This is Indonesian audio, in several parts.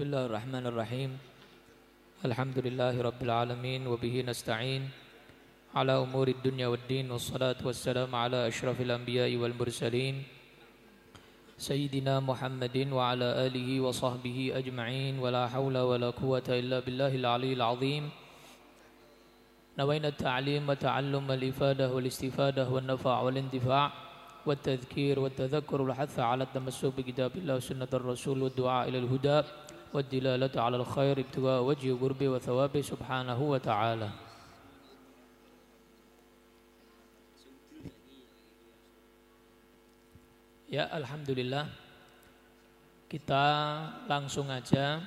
بسم الله الرحمن الرحيم الحمد لله رب العالمين وبه نستعين على أمور الدنيا والدين والصلاة والسلام على أشرف الأنبياء والمرسلين سيدنا محمد وعلى آله وصحبه أجمعين ولا حول ولا قوة إلا بالله العلي العظيم نوينا التعليم وتعلم الإفادة والاستفادة والنفع والانتفاع والتذكير والتذكر والحث على التمسك بكتاب الله وسنة الرسول والدعاء إلى الهدى والدلالة على الخير ابتغاء وجه قربه وثوابه سبحانه وتعالى Ya Alhamdulillah Kita langsung aja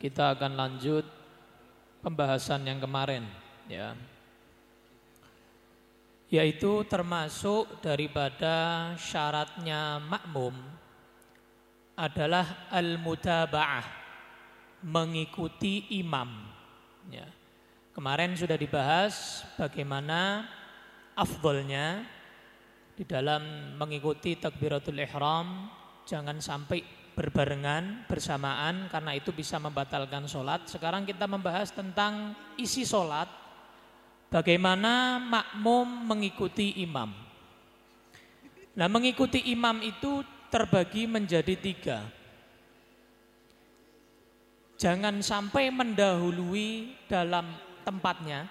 Kita akan lanjut Pembahasan yang kemarin ya Yaitu termasuk daripada syaratnya makmum adalah al-mutaba'ah Mengikuti imam ya. Kemarin sudah dibahas bagaimana afdolnya di dalam mengikuti takbiratul ihram jangan sampai berbarengan bersamaan karena itu bisa membatalkan sholat. Sekarang kita membahas tentang isi sholat, bagaimana makmum mengikuti imam. Nah mengikuti imam itu terbagi menjadi tiga. Jangan sampai mendahului dalam tempatnya.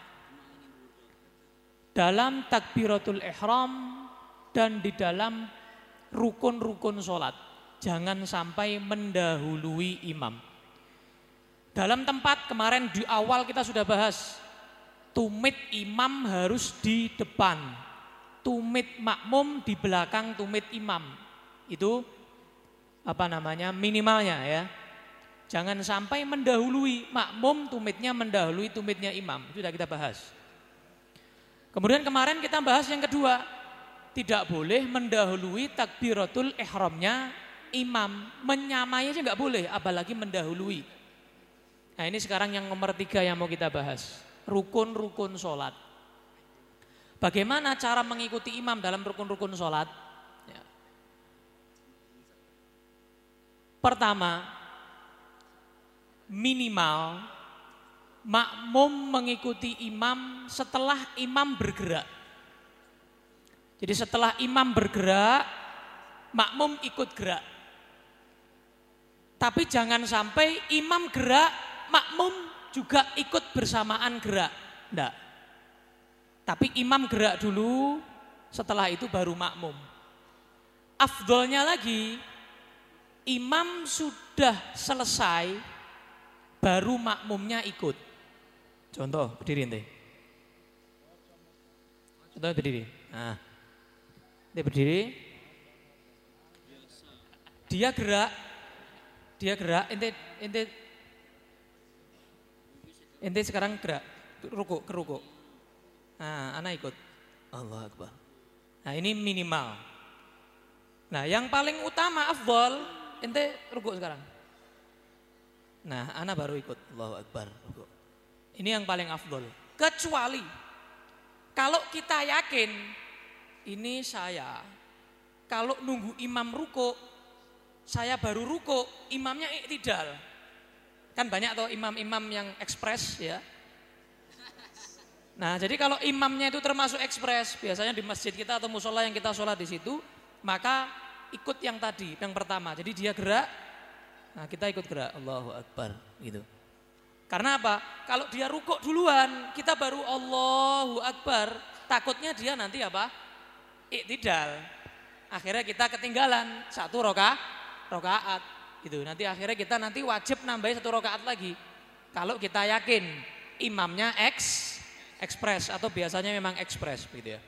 Dalam takbiratul ihram dan di dalam rukun-rukun sholat. Jangan sampai mendahului imam. Dalam tempat kemarin di awal kita sudah bahas, tumit imam harus di depan, tumit makmum di belakang tumit imam. Itu apa namanya minimalnya ya. Jangan sampai mendahului makmum tumitnya mendahului tumitnya imam. Itu sudah kita bahas. Kemudian kemarin kita bahas yang kedua, tidak boleh mendahului takbiratul ihramnya imam. Menyamai aja nggak boleh, apalagi mendahului. Nah ini sekarang yang nomor tiga yang mau kita bahas. Rukun-rukun sholat. Bagaimana cara mengikuti imam dalam rukun-rukun sholat? Pertama, minimal makmum mengikuti imam setelah imam bergerak. Jadi setelah imam bergerak, makmum ikut gerak. Tapi jangan sampai imam gerak, makmum juga ikut bersamaan gerak. Enggak. Tapi imam gerak dulu, setelah itu baru makmum. Afdolnya lagi, imam sudah selesai, baru makmumnya ikut. Contoh, berdiri ente. Contoh berdiri. Nah, dia berdiri. Dia gerak. Dia gerak. Ente ente ente sekarang gerak ruku ke ruku. Nah, anak ikut. Allah Akbar. Nah, ini minimal. Nah, yang paling utama afdol ente ruku sekarang. Nah, anak baru ikut. Allah Akbar. Ruku. Ini yang paling afdol. Kecuali kalau kita yakin ini saya kalau nunggu imam ruko, saya baru ruko, imamnya iktidal. Kan banyak tuh imam-imam yang ekspres ya. Nah, jadi kalau imamnya itu termasuk ekspres, biasanya di masjid kita atau musola yang kita sholat di situ, maka ikut yang tadi, yang pertama. Jadi dia gerak, nah kita ikut gerak, Allahu Akbar, gitu. Karena apa? Kalau dia rukuk duluan, kita baru Allahu Akbar, takutnya dia nanti apa? iktidal. Akhirnya kita ketinggalan satu roka, rokaat. Gitu. Nanti akhirnya kita nanti wajib nambahin satu rokaat lagi. Kalau kita yakin imamnya X, ekspres atau biasanya memang ekspres gitu ya.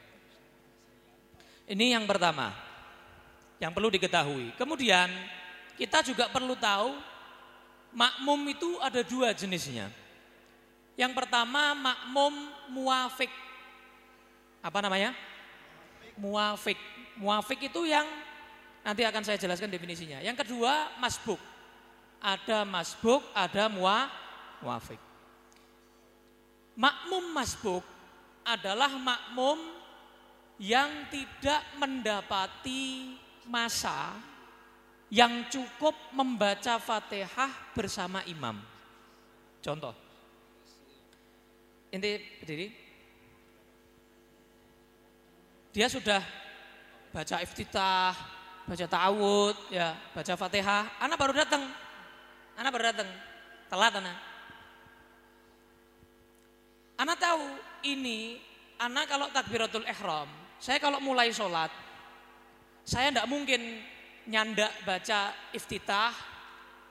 Ini yang pertama yang perlu diketahui. Kemudian kita juga perlu tahu makmum itu ada dua jenisnya. Yang pertama makmum muafik. Apa namanya? muafik. Muafik itu yang nanti akan saya jelaskan definisinya. Yang kedua masbuk. Ada masbuk, ada mua, muafik. Makmum masbuk adalah makmum yang tidak mendapati masa yang cukup membaca Fatihah bersama imam. Contoh. Inti berdiri. Dia sudah baca iftitah, baca ta'awud, ya, baca Fatihah. Anak baru datang. Anak baru datang. Telat anak. Anak tahu ini anak kalau takbiratul ihram, saya kalau mulai sholat, saya tidak mungkin nyandak baca iftitah,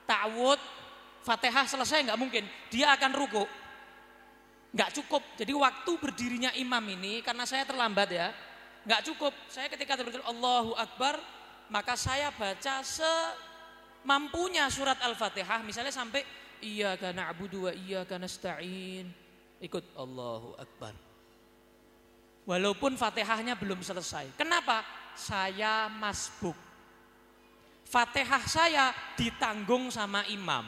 ta'awud, fatihah selesai nggak mungkin. Dia akan ruku. Nggak cukup. Jadi waktu berdirinya imam ini karena saya terlambat ya, nggak cukup. Saya ketika berzikir Allahu Akbar, maka saya baca semampunya surat Al-Fatihah, misalnya sampai iya karena abu dua iya karena nasta'in. Ikut Allahu Akbar. Walaupun Fatihahnya belum selesai. Kenapa? Saya masbuk. Fatihah saya ditanggung sama imam.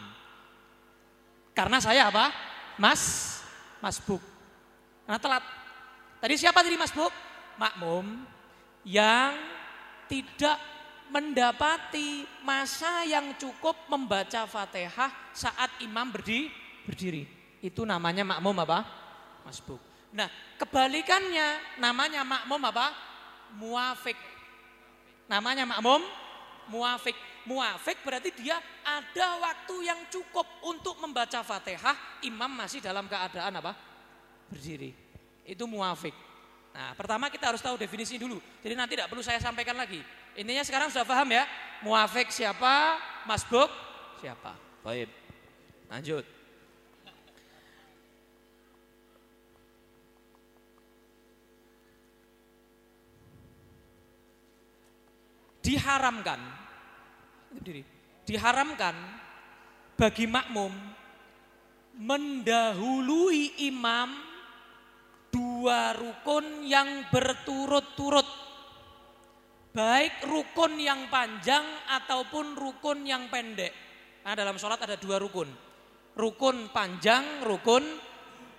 Karena saya apa? Mas, masbuk. Karena telat. Tadi siapa tadi masbuk? Makmum yang tidak mendapati masa yang cukup membaca Fatihah saat imam berdiri. berdiri. Itu namanya makmum apa? Masbuk. Nah, kebalikannya namanya makmum apa? Muafik. Namanya makmum muafik. Muafik berarti dia ada waktu yang cukup untuk membaca Fatihah, imam masih dalam keadaan apa? Berdiri. Itu muafik. Nah, pertama kita harus tahu definisi dulu. Jadi nanti tidak perlu saya sampaikan lagi. Intinya sekarang sudah paham ya? Muafik siapa? Masbuk siapa? Baik. Lanjut. Diharamkan. Diharamkan bagi makmum mendahului imam dua rukun yang berturut-turut. Baik rukun yang panjang ataupun rukun yang pendek. Nah, dalam sholat ada dua rukun. Rukun panjang rukun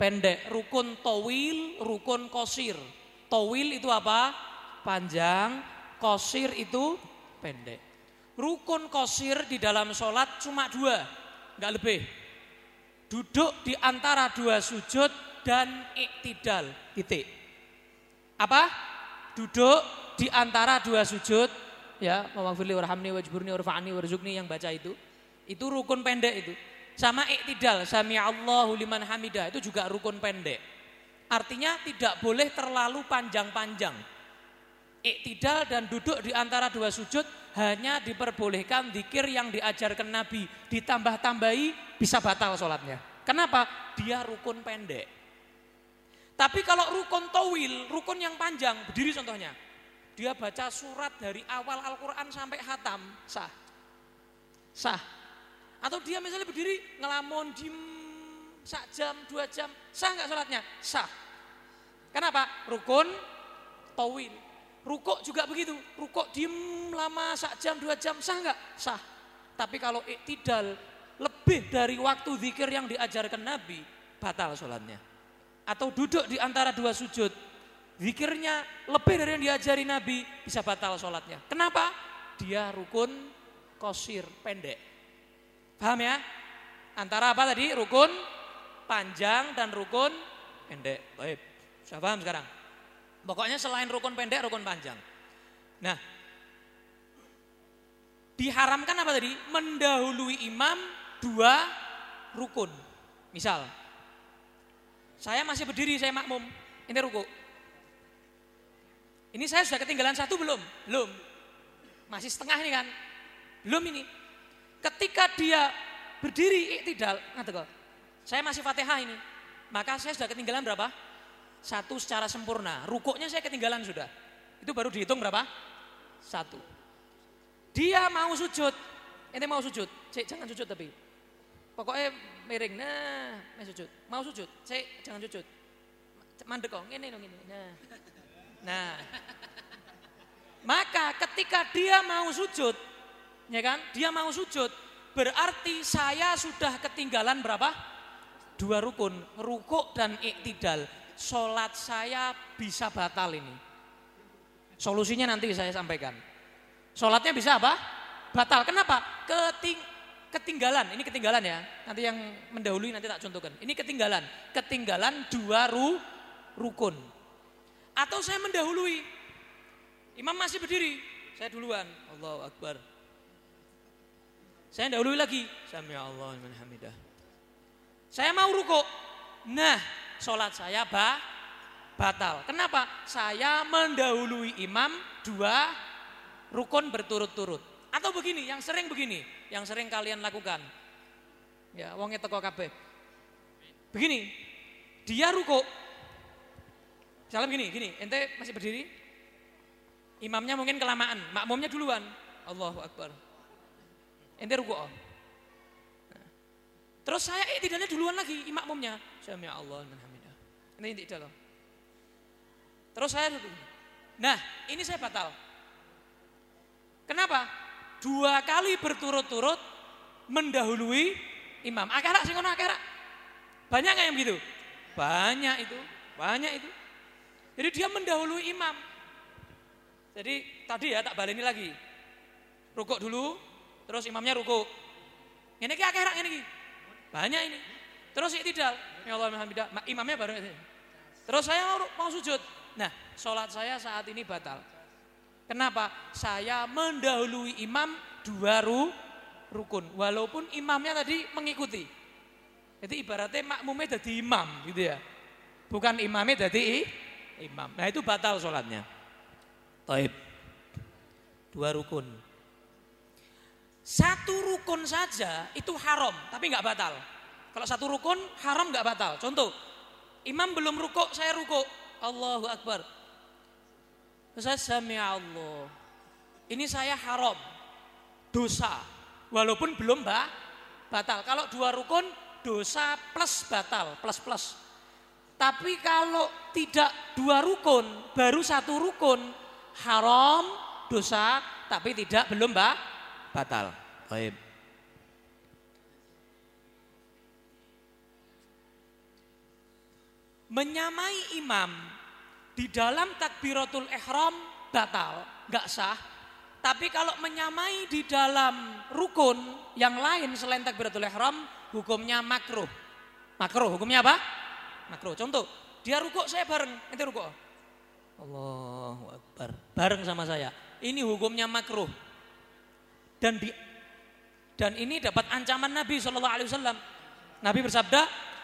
pendek. Rukun towil rukun kosir. Towil itu apa? Panjang kosir itu pendek. Rukun kosir di dalam sholat cuma dua, nggak lebih. Duduk di antara dua sujud dan iktidal, titik. Apa? Duduk di antara dua sujud, ya, mawafili warhamni wajburni warfa'ani warzukni yang baca itu. Itu rukun pendek itu. Sama iktidal, sami Allahu liman hamidah, itu juga rukun pendek. Artinya tidak boleh terlalu panjang-panjang iktidal dan duduk di antara dua sujud hanya diperbolehkan zikir yang diajarkan Nabi. Ditambah-tambahi bisa batal sholatnya. Kenapa? Dia rukun pendek. Tapi kalau rukun towil, rukun yang panjang, berdiri contohnya. Dia baca surat dari awal Al-Quran sampai hatam, sah. Sah. Atau dia misalnya berdiri ngelamun, dim, sak jam, dua jam, sah nggak sholatnya? Sah. Kenapa? Rukun towil. Rukuk juga begitu. Rukuk diem lama sak jam dua jam sah nggak? Sah. Tapi kalau iktidal lebih dari waktu zikir yang diajarkan Nabi batal sholatnya. Atau duduk di antara dua sujud zikirnya lebih dari yang diajari Nabi bisa batal sholatnya. Kenapa? Dia rukun kosir pendek. Paham ya? Antara apa tadi? Rukun panjang dan rukun pendek. Baik, sudah paham sekarang? Pokoknya selain rukun pendek, rukun panjang. Nah, diharamkan apa tadi? Mendahului imam dua rukun. Misal, saya masih berdiri, saya makmum. Ini ruku. Ini saya sudah ketinggalan satu belum? Belum. Masih setengah ini kan? Belum ini. Ketika dia berdiri iktidal, kok. Saya masih Fatihah ini. Maka saya sudah ketinggalan berapa? Satu secara sempurna. Rukuknya saya ketinggalan sudah. Itu baru dihitung berapa? Satu. Dia mau sujud. Ini mau sujud. Cek, jangan sujud tapi. Pokoknya miring. Nah, mau sujud. Mau sujud. Cek, jangan sujud. Mandek kok. Ini dong ini. Nah. Nah. Maka ketika dia mau sujud, ya kan? Dia mau sujud, berarti saya sudah ketinggalan berapa? Dua rukun, rukuk dan iktidal sholat saya bisa batal ini. Solusinya nanti saya sampaikan. Sholatnya bisa apa? batal. Kenapa? Keting ketinggalan. Ini ketinggalan ya. Nanti yang mendahului nanti tak contohkan. Ini ketinggalan. Ketinggalan dua ru, rukun. Atau saya mendahului. Imam masih berdiri. Saya duluan. Allahu Akbar. Saya dahului lagi. Sami Allah. Saya mau ruko. Nah, sholat saya bah, batal. Kenapa? Saya mendahului imam dua rukun berturut-turut. Atau begini, yang sering begini, yang sering kalian lakukan. Ya, wongnya teko kabeh. Begini, dia ruko. Salam gini, gini, ente masih berdiri. Imamnya mungkin kelamaan, makmumnya duluan. Allahu Akbar. Ente ruko. Nah. Terus saya eh, tidaknya duluan lagi, makmumnya. Sami Allah Ini tidak loh. Terus saya duduk. Nah, ini saya batal. Kenapa? dua kali berturut-turut mendahului imam. Akhirat sing akhirat. Banyak nggak yang begitu? Banyak itu, banyak itu. Jadi dia mendahului imam. Jadi tadi ya tak baleni lagi. Rukuk dulu, terus imamnya rukuk. Ini akhirat ini Banyak ini. Terus tidak, ya Allah imamnya baru ini. Terus saya mau, sujud. Nah, sholat saya saat ini batal. Kenapa? Saya mendahului imam dua ru, rukun. Walaupun imamnya tadi mengikuti. Jadi ibaratnya makmumnya jadi imam gitu ya. Bukan imamnya jadi imam. Nah itu batal sholatnya. Taib. Dua rukun. Satu rukun saja itu haram, tapi nggak batal. Kalau satu rukun haram nggak batal. Contoh, imam belum rukuk, saya rukuk. Allahu Akbar. Saya sami Allah. Ini saya haram. Dosa. Walaupun belum bah, batal. Kalau dua rukun dosa plus batal, plus plus. Tapi kalau tidak dua rukun, baru satu rukun, haram, dosa, tapi tidak belum bah, batal. Baik. Menyamai imam di dalam takbiratul ihram batal, nggak sah. Tapi kalau menyamai di dalam rukun yang lain selain takbiratul ihram, hukumnya makruh. Makruh, hukumnya apa? Makruh. Contoh, dia rukuk saya bareng, itu rukuk. Allahu Akbar. Bareng sama saya. Ini hukumnya makruh. Dan di dan ini dapat ancaman Nabi Shallallahu Alaihi Wasallam. Nabi bersabda,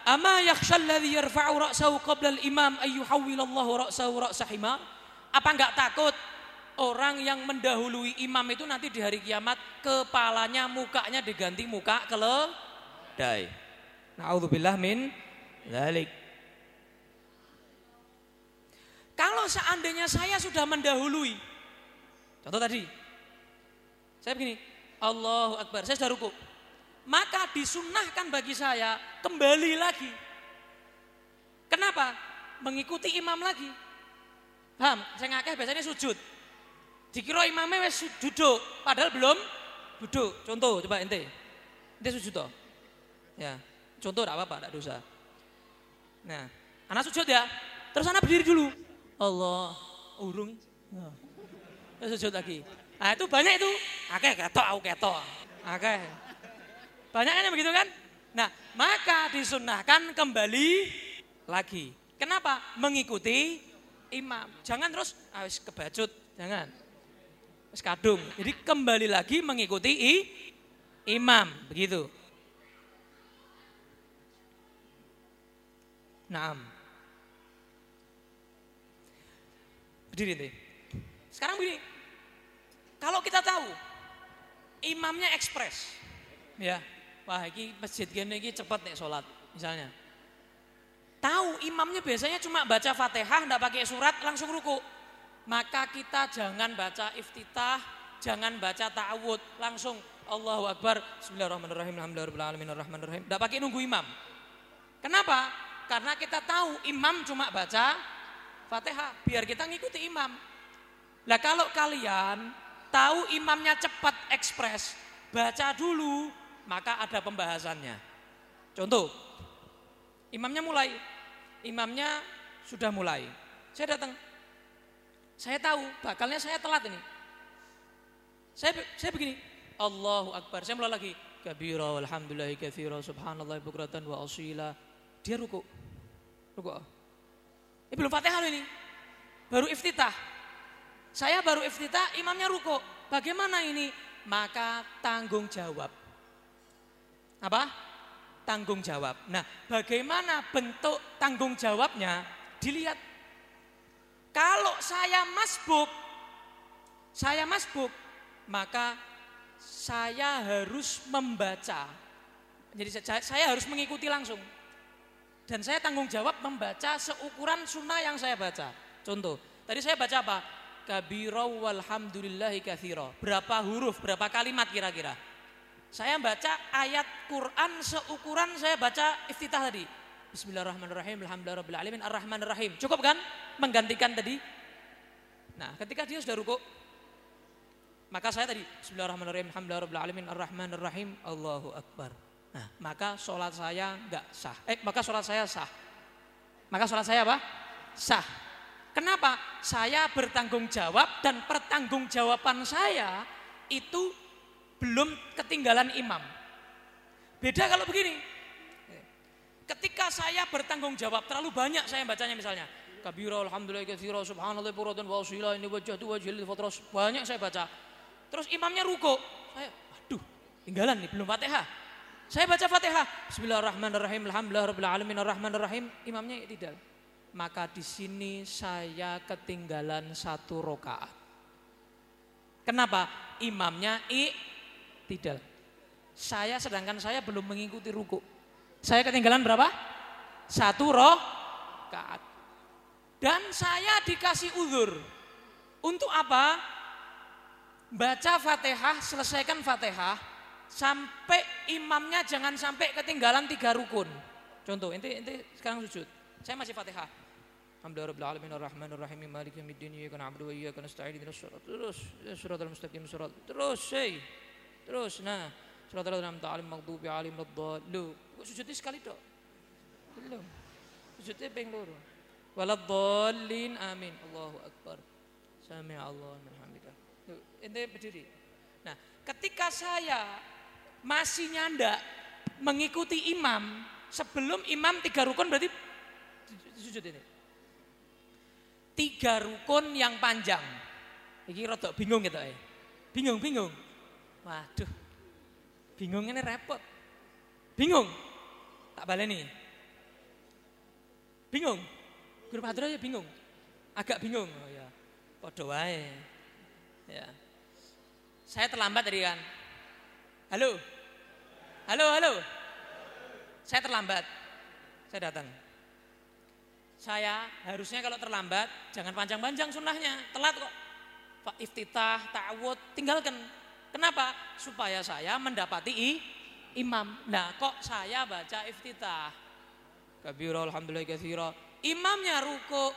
Ama yakhshal ladzi yarfa'u ra'sahu qabla al-imam ayyuhawwilallahu ra'sahu ra'sa? Apa enggak takut orang yang mendahului imam itu nanti di hari kiamat kepalanya mukanya diganti muka keledai. Nauzubillah min dzalik. Kalau seandainya saya sudah mendahului Contoh tadi Saya begini Allahu Akbar, saya sudah ruku maka disunnahkan bagi saya kembali lagi. Kenapa? Mengikuti imam lagi. Paham? Saya ngakeh biasanya sujud. Dikira imamnya wes duduk, padahal belum duduk. Contoh coba ente. Ente sujud toh. Ya. Contoh tidak apa-apa, tidak dosa. Nah, anak sujud ya. Terus anak berdiri dulu. Allah, urung. Nah. Sujud lagi. Nah itu banyak itu. Akeh ketok, aku ketok. Akeh. Banyak kan yang begitu kan? Nah, maka disunnahkan kembali lagi. Kenapa? Mengikuti imam. Jangan terus ah, kebacut, jangan. Wis kadung. Jadi kembali lagi mengikuti i, imam, begitu. Naam. Berdiri nih. Sekarang begini. Kalau kita tahu imamnya ekspres, ya wah ini masjid gini ini cepat nih sholat misalnya. Tahu imamnya biasanya cuma baca fatihah, tidak pakai surat, langsung ruku. Maka kita jangan baca iftitah, jangan baca ta'awud, langsung Allahu Akbar, Bismillahirrahmanirrahim, Alhamdulillahirrahmanirrahim. Tidak pakai nunggu imam. Kenapa? Karena kita tahu imam cuma baca fatihah, biar kita ngikuti imam. Lah kalau kalian tahu imamnya cepat ekspres, baca dulu, maka ada pembahasannya. Contoh, imamnya mulai, imamnya sudah mulai. Saya datang, saya tahu bakalnya saya telat ini. Saya saya begini, Allahu Akbar. Saya mulai lagi. Kabira walhamdulillahi kathira subhanallah bukratan wa asila. Dia ruku. Ruku. Ini belum fatihah ini. Baru iftitah. Saya baru iftitah, imamnya ruku. Bagaimana ini? Maka tanggung jawab. Apa? Tanggung jawab. Nah, bagaimana bentuk tanggung jawabnya? Dilihat. Kalau saya masbuk, saya masbuk, maka saya harus membaca. Jadi saya, harus mengikuti langsung. Dan saya tanggung jawab membaca seukuran sunnah yang saya baca. Contoh, tadi saya baca apa? Kabiro walhamdulillahi kathiro. Berapa huruf, berapa kalimat kira-kira? Saya baca ayat Quran seukuran saya baca iftitah tadi. Bismillahirrahmanirrahim, alhamdulillahirrahmanirrahim, ar-rahmanirrahim. Cukup kan? Menggantikan tadi. Nah, ketika dia sudah rukuk, maka saya tadi Bismillahirrahmanirrahim, alhamdulillahirrahmanirrahim, ar-rahmanirrahim, Allahu Akbar. Nah, maka sholat saya enggak sah. Eh, maka sholat saya sah. Maka sholat saya apa? Sah. Kenapa? Saya bertanggung jawab dan pertanggungjawaban saya itu belum ketinggalan imam. Beda kalau begini. Ketika saya bertanggung jawab terlalu banyak saya bacanya misalnya. Kabira alhamdulillah katsira subhanallah puratan wa usila ini wajah tu wajhil fatras banyak saya baca. Terus imamnya ruko. Saya aduh, tinggalan nih belum Fatihah. Saya baca Fatihah. Bismillahirrahmanirrahim. Alhamdulillahirabbil arrahmanirrahim. Imamnya tidak. Maka di sini saya ketinggalan satu rokaat. Kenapa? Imamnya i tidak. Saya sedangkan saya belum mengikuti ruku. Saya ketinggalan berapa? Satu rokaat. Dan saya dikasih uzur. Untuk apa? Baca Fatihah, selesaikan Fatihah, sampai imamnya jangan sampai ketinggalan tiga rukun. Contoh, inti inti sekarang sujud. Saya masih Fatihah. Alhamdulillahirabbil arrahmanirrahim maliki yaumiddin iyyaka na'budu wa iyyaka nasta'in ihdinas shiratal terus shiratal mustaqim surat terus hey terus nah shiratal an'amta 'alaihim maghdubi 'alaihim waddallin kok sujudnya sekali dok belum. Sujudnya ping loro. Waladdallin amin. Allahu akbar. Sami Allah hamidah ente berdiri. Nah ketika saya masih nyanda mengikuti imam sebelum imam tiga rukun berarti sujud ini. Tiga rukun yang panjang. Iki rada bingung gitu ya. Bingung, bingung. Waduh. Bingung ini repot. Bingung. Tak baleni. Bingung. Guru Padra ya bingung. Agak bingung. Oh ya. Padha wae. Ya. Saya terlambat tadi kan. Halo. Halo, halo. Saya terlambat. Saya datang saya harusnya kalau terlambat jangan panjang-panjang sunnahnya, telat kok. Pak iftitah, ta'awud, tinggalkan. Kenapa? Supaya saya mendapati i, imam. Nah kok saya baca iftitah. Kabira alhamdulillah kathira. Imamnya ruku.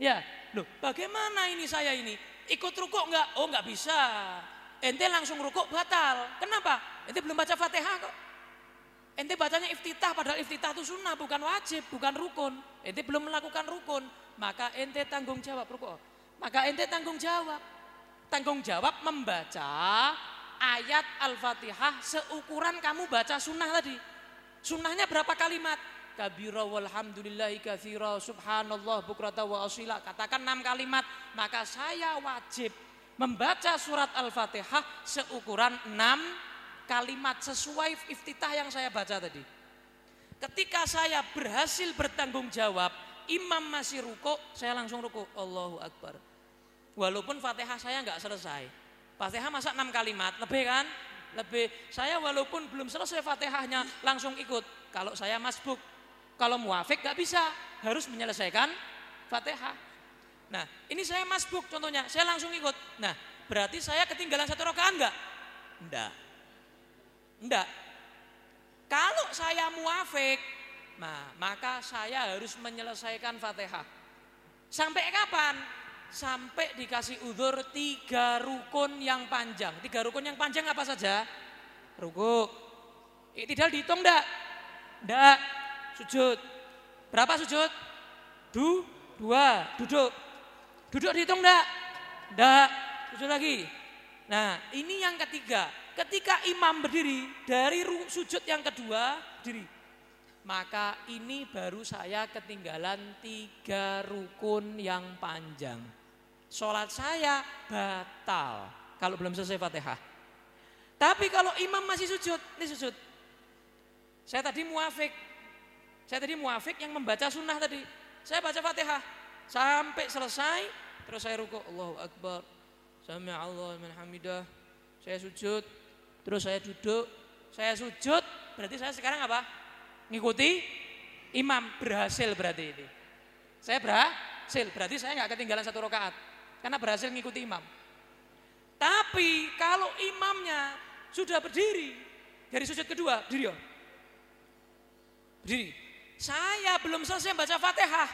Ya, loh bagaimana ini saya ini? Ikut ruku enggak? Oh enggak bisa. Ente langsung ruku batal. Kenapa? Ente belum baca fatihah kok. Ente bacanya iftitah padahal iftitah itu sunnah bukan wajib, bukan rukun. Ente belum melakukan rukun, maka ente tanggung jawab rukun. Maka ente tanggung jawab. Tanggung jawab membaca ayat Al-Fatihah seukuran kamu baca sunnah tadi. Sunnahnya berapa kalimat? Kabira walhamdulillahi kathira subhanallah bukrata wa asila. Katakan enam kalimat, maka saya wajib membaca surat Al-Fatihah seukuran enam kalimat sesuai iftitah yang saya baca tadi. Ketika saya berhasil bertanggung jawab, imam masih ruko, saya langsung ruko. Allahu Akbar. Walaupun fatihah saya nggak selesai. Fatihah masa enam kalimat, lebih kan? Lebih. Saya walaupun belum selesai fatihahnya langsung ikut. Kalau saya masbuk, kalau muafik nggak bisa, harus menyelesaikan fatihah. Nah, ini saya masbuk contohnya, saya langsung ikut. Nah, berarti saya ketinggalan satu rakaat enggak? Enggak. Enggak. Kalau saya muafik, nah, maka saya harus menyelesaikan Fatihah. Sampai kapan? Sampai dikasih udur tiga rukun yang panjang. Tiga rukun yang panjang apa saja? Ruku. Tidak dihitung enggak? Enggak. Sujud. Berapa sujud? Du, dua. Duduk. Duduk dihitung enggak? Enggak. Sujud lagi. Nah, ini yang ketiga. Ketika imam berdiri dari sujud yang kedua, diri. Maka ini baru saya ketinggalan tiga rukun yang panjang. Sholat saya batal kalau belum selesai fatihah. Tapi kalau imam masih sujud, ini sujud. Saya tadi muafik. Saya tadi muafik yang membaca sunnah tadi. Saya baca fatihah. Sampai selesai, terus saya ruku. Allahu Akbar. Sami Allah hamidah. Saya sujud, terus saya duduk, saya sujud, berarti saya sekarang apa? Ngikuti imam berhasil berarti ini. Saya berhasil, berarti saya nggak ketinggalan satu rakaat karena berhasil ngikuti imam. Tapi kalau imamnya sudah berdiri dari sujud kedua, berdiri ya. Berdiri. Saya belum selesai baca Fatihah,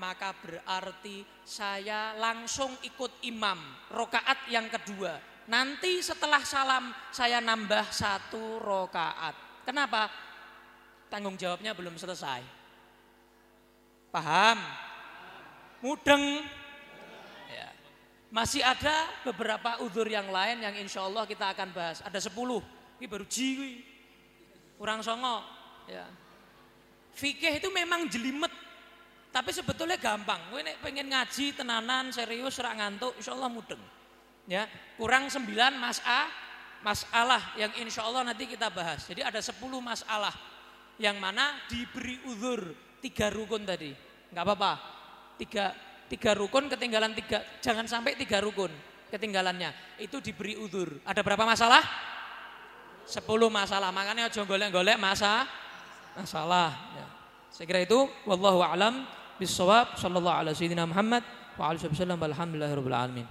maka berarti saya langsung ikut imam rokaat yang kedua. Nanti setelah salam saya nambah satu rokaat. Kenapa? Tanggung jawabnya belum selesai. Paham? Mudeng. Masih ada beberapa udur yang lain yang insya Allah kita akan bahas. Ada sepuluh. Ini baru jiwi. Kurang songo. Ya. Fikih itu memang jelimet tapi sebetulnya gampang. Nek pengen ngaji tenanan serius ora ngantuk insyaallah mudeng. Ya, kurang 9 mas'ah masalah yang insya Allah nanti kita bahas. Jadi ada 10 masalah yang mana diberi uzur tiga rukun tadi. Enggak apa-apa. Tiga, tiga rukun ketinggalan tiga, jangan sampai tiga rukun ketinggalannya. Itu diberi uzur. Ada berapa masalah? 10 masalah. Makanya aja golek-golek masa masalah. Ya. Saya kira itu wallahu a'lam bisawab sallallahu alaihi wasallam Muhammad wa alihi wasallam alhamdulillahirabbil alamin